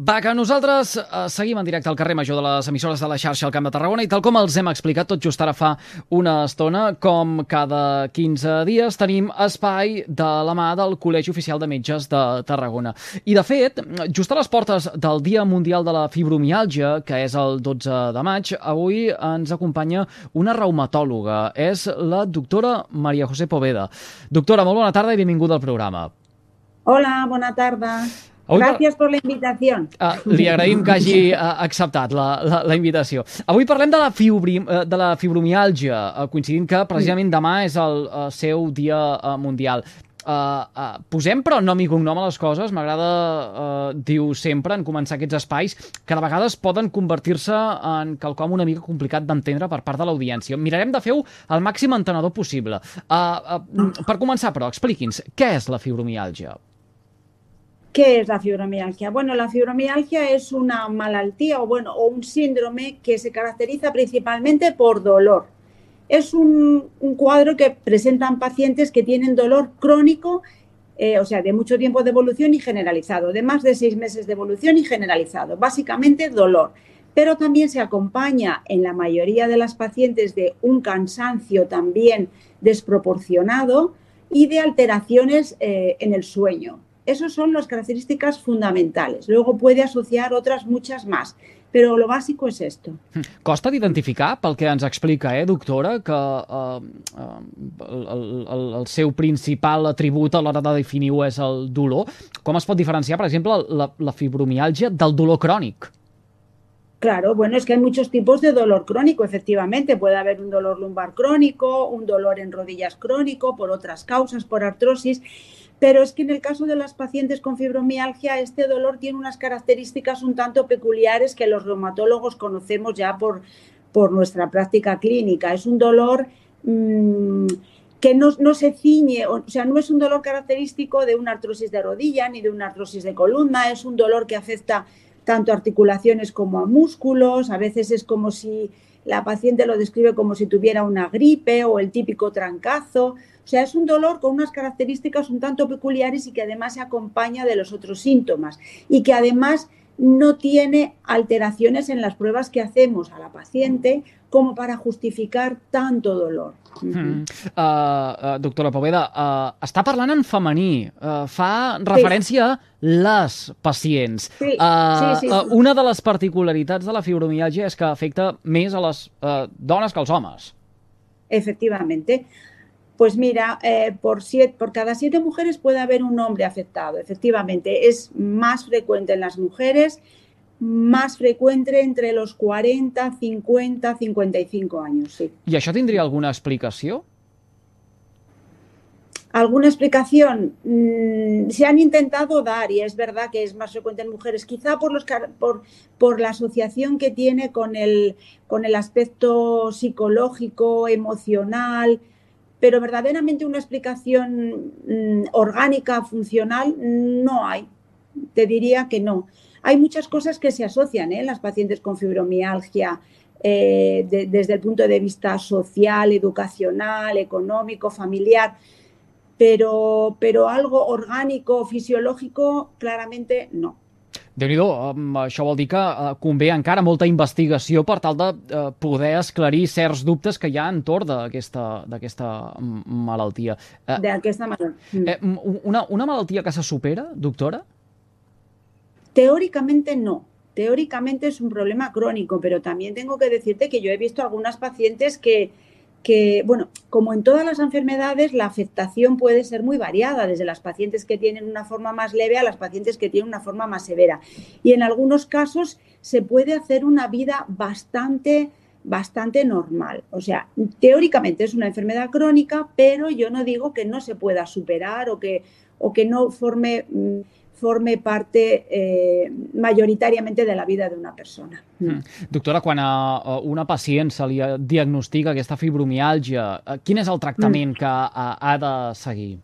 Va, que nosaltres eh, seguim en directe al carrer Major de les emissores de la xarxa al Camp de Tarragona i tal com els hem explicat tot just ara fa una estona, com cada 15 dies tenim espai de la mà del Col·legi Oficial de Metges de Tarragona. I de fet, just a les portes del Dia Mundial de la Fibromialgia, que és el 12 de maig, avui ens acompanya una reumatòloga. És la doctora Maria José Poveda. Doctora, molt bona tarda i benvinguda al programa. Hola, bona tarda. Avui Gràcies per la invitació. Uh, li agraïm que hagi uh, acceptat la, la, la invitació. Avui parlem de la, fibri, uh, de la fibromiàlgia, uh, coincidint que precisament demà és el uh, seu dia uh, mundial. Uh, uh, posem però nom i cognom a les coses, m'agrada, uh, diu sempre, en començar aquests espais, que de vegades poden convertir-se en quelcom una mica complicat d'entendre per part de l'audiència. Mirarem de fer-ho el màxim entenedor possible. Uh, uh, per començar, però, expliqui'ns, què és la fibromiàlgia? ¿Qué es la fibromialgia? Bueno, la fibromialgia es una malaltía o, bueno, o un síndrome que se caracteriza principalmente por dolor. Es un, cuadro que presentan pacientes que tienen dolor crónico, eh, o sea, de mucho tiempo de evolución y generalizado, de más de seis meses de evolución y generalizado. Básicamente dolor. Pero también se acompaña en la mayoría de las pacientes de un cansancio también desproporcionado y de alteraciones eh, en el sueño. Esas son las características fundamentales. Luego puede asociar otras muchas más, però lo bàsic és esto. Costa d'identificar, pel que ens explica, eh, doctora, que eh, eh, el, el, el seu principal atribut a l'hora de definir-ho és el dolor. Com es pot diferenciar, per exemple, la, la fibromialgia del dolor crònic? Claro, bueno, es que hay muchos tipos de dolor crónico, efectivamente. Puede haber un dolor lumbar crónico, un dolor en rodillas crónico, por otras causas, por artrosis. Pero es que en el caso de las pacientes con fibromialgia, este dolor tiene unas características un tanto peculiares que los reumatólogos conocemos ya por, por nuestra práctica clínica. Es un dolor mmm, que no, no, se ciñe, o sea, no es un dolor característico de una artrosis de rodilla ni de una artrosis de columna, es un dolor que afecta tanto a articulaciones como a músculos, a veces es como si la paciente lo describe como si tuviera una gripe o el típico trancazo. O sea, es un dolor con unas características un tanto peculiares y que además se acompaña de los otros síntomas y que además no tiene alteraciones en las pruebas que hacemos a la paciente como para justificar tanto dolor. Mm. Uh, uh, doctora Poveda, uh, està parlant en femení, uh, fa referència sí. a les pacients. Sí, uh, sí, sí, sí. Uh, una de les particularitats de la fibromialgia és que afecta més a les uh, dones que als homes. Efectivamente. Pues mira, eh, por, siete, por cada siete mujeres puede haber un hombre afectado. Efectivamente, es más frecuente en las mujeres, más frecuente entre los 40, 50, 55 años, sí. ¿Y això tindria alguna explicació? ¿Alguna explicación? Mm, se han intentado dar y es verdad que es más frecuente en mujeres, quizá por, los, por, por la asociación que tiene con el, con el aspecto psicológico, emocional, pero verdaderamente una explicación mm, orgánica, funcional, no hay. Te diría que no. Hay muchas cosas que se asocian en ¿eh? las pacientes con fibromialgia eh, desde el punto de vista social, educacional, económico, familiar, pero, pero algo orgánico, fisiológico, claramente no. Déu nhi um, això vol dir que uh, convé encara molta investigació per tal de uh, poder esclarir certs dubtes que hi ha entorn d'aquesta malaltia. Uh, d'aquesta malaltia. Eh, una, una malaltia que se supera, doctora? Teóricamente no. Teóricamente es un problema crónico, pero también tengo que decirte que yo he visto algunas pacientes que, que, bueno, como en todas las enfermedades, la afectación puede ser muy variada, desde las pacientes que tienen una forma más leve a las pacientes que tienen una forma más severa. Y en algunos casos se puede hacer una vida bastante bastante normal. O sea, teóricamente es una enfermedad crónica, pero yo no digo que no se pueda superar o que, o que no forme mm, forme parte eh, majoritàriament de la vida d'una persona. Mm. Doctora, quan a, a una pacient se li diagnostica aquesta fibromialgia, eh, quin és el tractament mm. que ha, ha de seguir?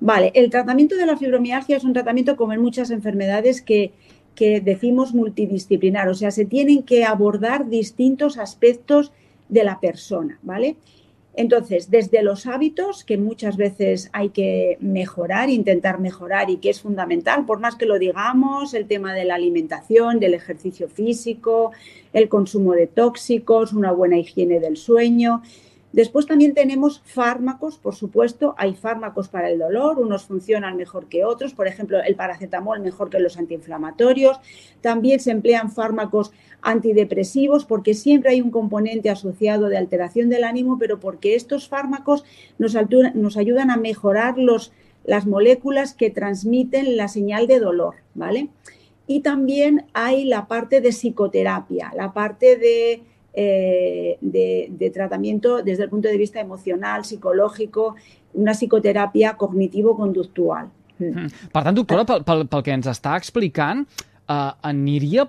Vale, el tratamiento de la fibromialgia es un tratamiento como en muchas enfermedades que, que decimos multidisciplinar, o sea, se tienen que abordar distintos aspectos de la persona, ¿vale? Entonces, desde los hábitos, que muchas veces hay que mejorar, intentar mejorar y que es fundamental, por más que lo digamos, el tema de la alimentación, del ejercicio físico, el consumo de tóxicos, una buena higiene del sueño, Después también tenemos fármacos, por supuesto, hay fármacos para el dolor, unos funcionan mejor que otros, por ejemplo, el paracetamol mejor que los antiinflamatorios. También se emplean fármacos antidepresivos porque siempre hay un componente asociado de alteración del ánimo, pero porque estos fármacos nos, ayudan a mejorar los, las moléculas que transmiten la señal de dolor, ¿vale? Y también hay la parte de psicoterapia, la parte de eh, de, tratamiento desde el punto de vista emocional, psicològico, una psicoteràpia cognitivo-conductual. Mm. Per tant, doctora, pel, pel, pel que ens està explicant, eh, aniria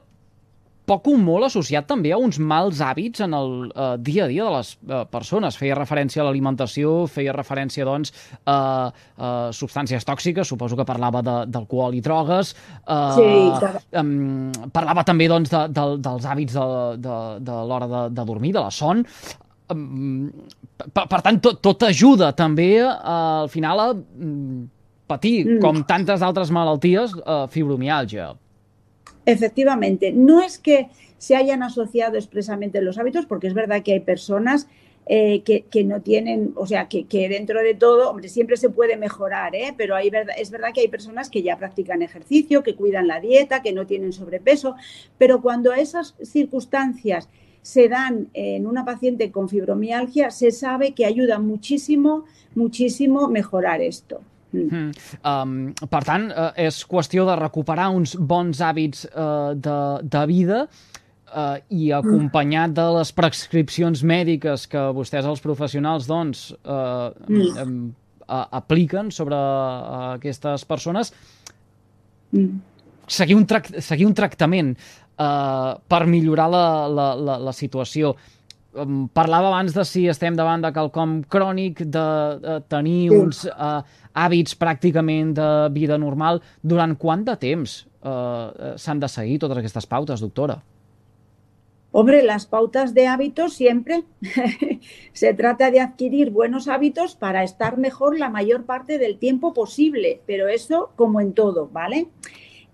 poc o molt associat també a uns mals hàbits en el uh, dia a dia de les uh, persones. Feia referència a l'alimentació, feia referència, doncs, a uh, substàncies tòxiques, suposo que parlava d'alcohol i drogues. Uh, sí. Um, parlava també, doncs, de, de, dels hàbits de, de, de l'hora de, de dormir, de la son. Per, per tant, tot, tot ajuda també uh, al final a um, patir, mm. com tantes altres malalties, uh, fibromialgia. Efectivamente, no es que se hayan asociado expresamente los hábitos, porque es verdad que hay personas eh, que, no tienen, o sea, que, dentro de todo, hombre, siempre se puede mejorar, ¿eh? pero es verdad que hay personas que ya practican ejercicio, que cuidan la dieta, que no tienen sobrepeso, pero cuando esas circunstancias se dan en una paciente con fibromialgia, se sabe que ayuda muchísimo, muchísimo mejorar esto. Mm. Um, per tant, uh, és qüestió de recuperar uns bons hàbits uh, de, de vida uh, i acompanyat de les prescripcions mèdiques que vostès, els professionals, doncs, uh, mm. um, uh, apliquen sobre uh, aquestes persones, mm. seguir, un seguir un tractament uh, per millorar la, la, la, la situació parlava abans de si estem davant de quelcom crònic, de, de tenir sí. uns uh, hàbits pràcticament de vida normal. Durant quant de temps uh, s'han de seguir totes aquestes pautes, doctora? Hombre, las pautas de hábitos siempre se trata de adquirir buenos hábitos para estar mejor la mayor parte del tiempo posible, pero eso como en todo, ¿vale?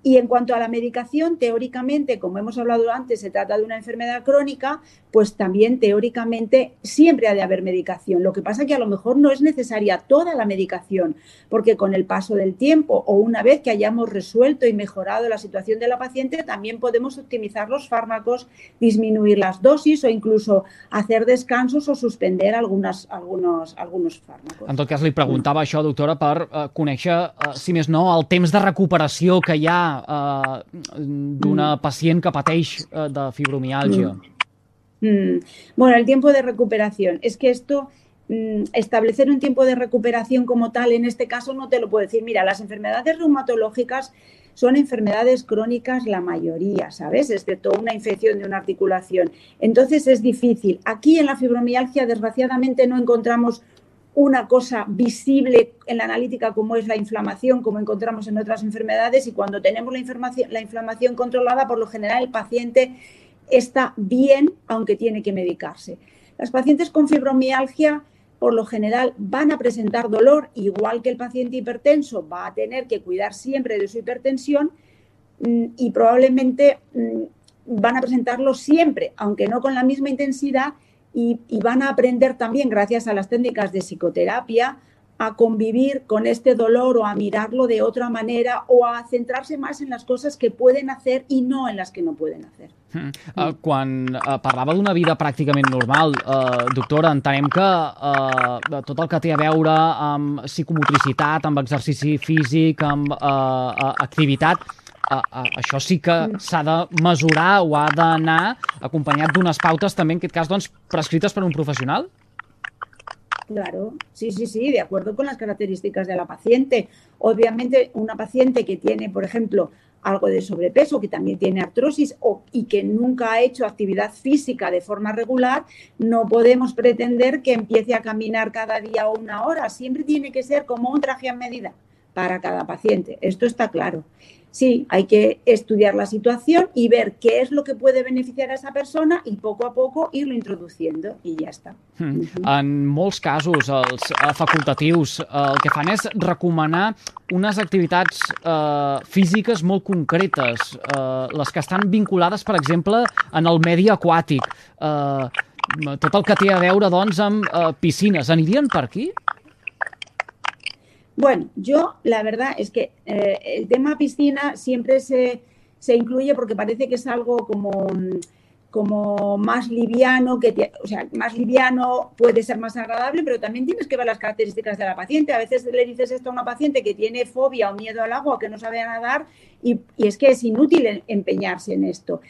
Y en cuanto a la medicación, teóricamente, como hemos hablado antes, se trata de una enfermedad crónica, pues también teóricamente siempre ha de haber medicación. Lo que pasa que a lo mejor no es necesaria toda la medicación, porque con el paso del tiempo o una vez que hayamos resuelto y mejorado la situación de la paciente, también podemos optimizar los fármacos, disminuir las dosis o incluso hacer descansos o suspender algunos, algunos fármacos. En tot cas, li preguntava doctora, per uh, conèixer, uh, si no, el temps de recuperació que hi uh, d'una mm. pacient que pateix uh, de fibromialgia? Mm. Mm. Bueno, el tiempo de recuperación. Es que esto, mm, establecer un tiempo de recuperación como tal, en este caso no te lo puedo decir. Mira, las enfermedades reumatológicas son enfermedades crónicas la mayoría, ¿sabes? Excepto una infección de una articulación. Entonces es difícil. Aquí en la fibromialgia, desgraciadamente, no encontramos una cosa visible en la analítica como es la inflamación, como encontramos en otras enfermedades, y cuando tenemos la, inflamación, la inflamación controlada, por lo general el paciente está bien, aunque tiene que medicarse. Las pacientes con fibromialgia, por lo general, van a presentar dolor, igual que el paciente hipertenso va a tener que cuidar siempre de su hipertensión mm, y probablemente mm, van a presentarlo siempre, aunque no con la misma intensidad, y, van a aprender también, gracias a las técnicas de psicoterapia, a convivir con este dolor o a mirarlo de otra manera o a centrarse más en las cosas que pueden hacer y no en las que no pueden hacer. Uh, quan uh, parlava d'una vida pràcticament normal, uh, doctora, entenem que uh, tot el que té a veure amb psicomotricitat, amb exercici físic, amb uh, activitat, a, a, això sí que s'ha de mesurar o ha d'anar acompanyat d'unes pautes també, en aquest cas, doncs, prescrites per un professional? Claro, sí, sí, sí, de acuerdo con las características de la paciente. Obviamente, una paciente que tiene, por ejemplo, algo de sobrepeso, que también tiene artrosis o, y que nunca ha hecho actividad física de forma regular, no podemos pretender que empiece a caminar cada día o una hora. Siempre tiene que ser como un traje a medida para cada paciente. Esto está claro. Sí, hay que estudiar la situación y ver qué es lo que puede beneficiar a esa persona y poco a poco irlo introduciendo y ya está. Mm. En molts casos, els uh, facultatius uh, el que fan és recomanar unes activitats uh, físiques molt concretes, uh, les que estan vinculades, per exemple, en el medi aquàtic. Uh, tot el que té a veure, doncs, amb uh, piscines. Anirien per aquí? Bueno, yo la verdad es que eh, el tema piscina siempre se, se, incluye porque parece que es algo como, como más liviano, que o sea, más liviano puede ser más agradable, pero también tienes que ver las características de la paciente. A veces le dices esto a una paciente que tiene fobia o miedo al agua, que no sabe nadar, y, y es que es inútil empeñarse en esto.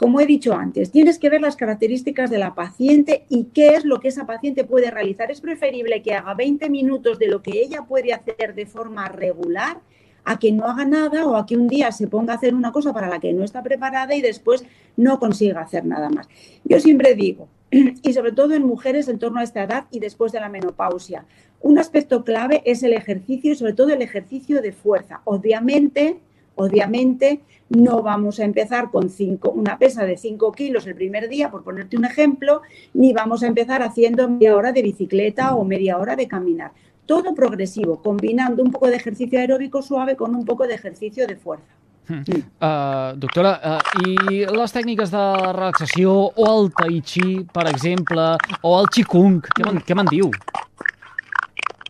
Como he dicho antes, tienes que ver las características de la paciente y qué es lo que esa paciente puede realizar. Es preferible que haga 20 minutos de lo que ella puede hacer de forma regular a que no haga nada o a que un día se ponga a hacer una cosa para la que no está preparada y después no consiga hacer nada más. Yo siempre digo, y sobre todo en mujeres en torno a esta edad y después de la menopausia, un aspecto clave es el ejercicio y sobre todo el ejercicio de fuerza. Obviamente, Obviamente, no vamos a empezar con cinco, una pesa de 5 kilos el primer día, por ponerte un ejemplo, ni vamos a empezar haciendo media hora de bicicleta o media hora de caminar. Todo progresivo, combinando un poco de ejercicio aeróbico suave con un poco de ejercicio de fuerza. Hmm. Uh, doctora, uh, i les tècniques de relaxació o el tai chi, per exemple, o el qigong, què me'n diu?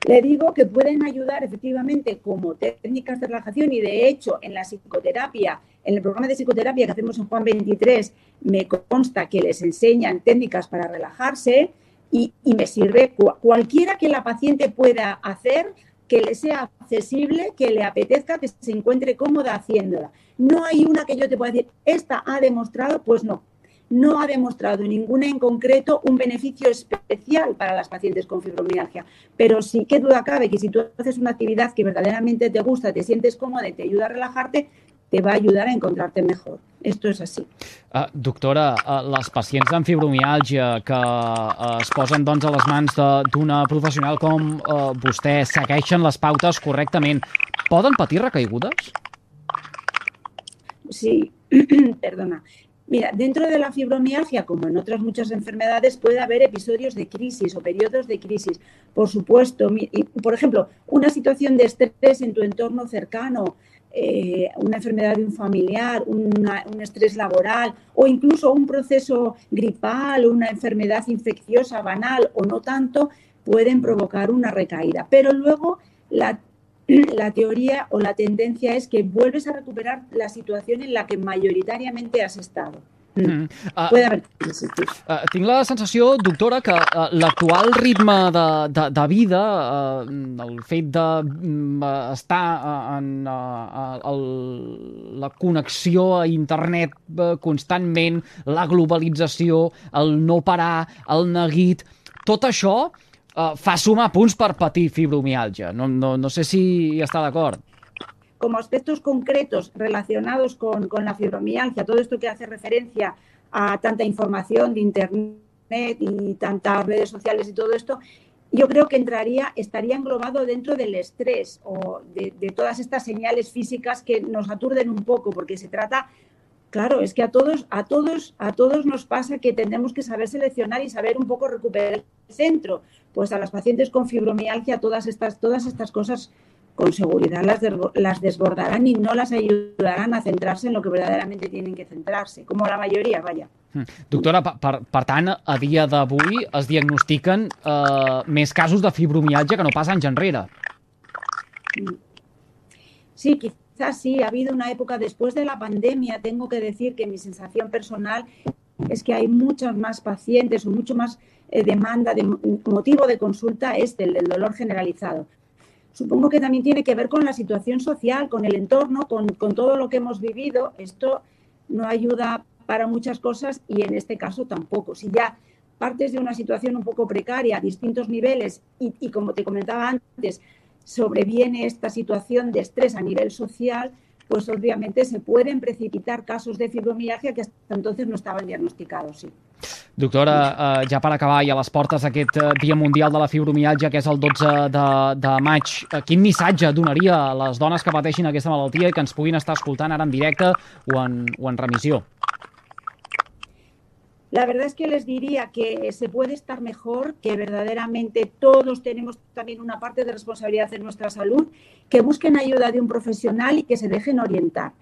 Le digo que pueden ayudar efectivamente como técnicas de relajación y de hecho en la psicoterapia, en el programa de psicoterapia que hacemos en Juan 23, me consta que les enseñan técnicas para relajarse y, me sirve cualquiera que la paciente pueda hacer que le sea accesible, que le apetezca, que se encuentre cómoda haciéndola. No hay una que yo te pueda decir, esta ha demostrado, pues no, no ha demostrado ninguna en concreto un beneficio especial para las pacientes con fibromialgia. Pero sí que duda cabe que si tú haces una actividad que verdaderamente te gusta, te sientes cómoda y te ayuda a relajarte, te va a ayudar a encontrarte mejor. Esto és així. Uh, doctora, uh, les pacients amb fibromialgia que uh, es posen doncs, a les mans d'una professional com uh, vostè segueixen les pautes correctament, poden patir recaigudes? Sí, perdona. Mira, dentro de la fibromialgia, como en otras muchas enfermedades, puede haber episodios de crisis o periodos de crisis. Por supuesto, por ejemplo, una situación de estrés en tu entorno cercano, eh, una enfermedad de un familiar, un estrés laboral o incluso un proceso gripal o una enfermedad infecciosa banal o no tanto, pueden provocar una recaída. Pero luego la la teoría o la tendencia es que vuelves a recuperar la situación en la que majoritàriamente has estado. Mm. Mm. Uh, Puede haver uh, tinc la sensació, doctora, que uh, l'actual ritme de, de, de vida, uh, el fet d'estar de, uh, en uh, el, la connexió a internet uh, constantment, la globalització, el no parar, el neguit, tot això uh, fa sumar punts per patir fibromialgia. No, no, no sé si està d'acord. Como aspectos concretos relacionados con, con la fibromialgia, todo esto que hace referencia a tanta información de Internet y tantas redes sociales y todo esto, yo creo que entraría, estaría englobado dentro del estrés o de, de, todas estas señales físicas que nos aturden un poco, porque se trata Claro, es que a todos, a todos, a todos nos pasa que tenemos que saber seleccionar y saber un poco recuperar el centro. Pues a las pacientes con fibromialgia todas estas, todas estas cosas con seguridad las, las desbordarán y no las ayudarán a centrarse en lo que verdaderamente tienen que centrarse, como la mayoría, vaya. Hmm. Doctora, per, per tant, a dia d'avui es diagnostiquen eh, més casos de fibromialgia que no pas anys enrere. Sí, quizás sí, ha habido una época después de la pandemia, tengo que decir que mi sensación personal es que hay muchos más pacientes o mucho más eh, demanda de motivo de consulta el del dolor generalizado. Supongo que también tiene que ver con la situación social, con el entorno, con, con todo lo que hemos vivido. Esto no ayuda para muchas cosas y en este caso tampoco. Si ya partes de una situación un poco precaria a distintos niveles y, y como te comentaba antes, sobreviene esta situación de estrés a nivel social, pues obviamente se pueden precipitar casos de fibromialgia que hasta entonces no estaban diagnosticados. Sí. Doctora, eh, ja per acabar i a les portes d'aquest eh, Dia Mundial de la Fibromialgia, que és el 12 de, de maig, eh, quin missatge donaria a les dones que pateixin aquesta malaltia i que ens puguin estar escoltant ara en directe o en, o en remissió? La verdad es que les diría que se puede estar mejor, que verdaderamente todos tenemos también una parte de responsabilidad en nuestra salud, que busquen ayuda de un profesional y que se dejen orientar.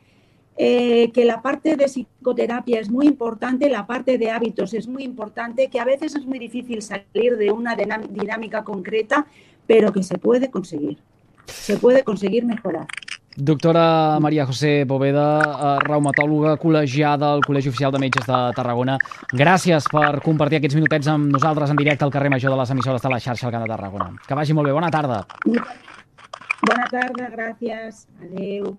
Eh, que la parte de psicoterapia es muy importante, la parte de hábitos es muy importante, que a veces es muy difícil salir de una dinámica concreta, pero que se puede conseguir, se puede conseguir mejorar. Doctora Maria José Boveda, eh, reumatòloga col·legiada al Col·legi Oficial de Metges de Tarragona. Gràcies per compartir aquests minutets amb nosaltres en directe al carrer Major de les emissores de la xarxa al Camp de Tarragona. Que vagi molt bé. Bona tarda. Bona tarda, gràcies. Adéu.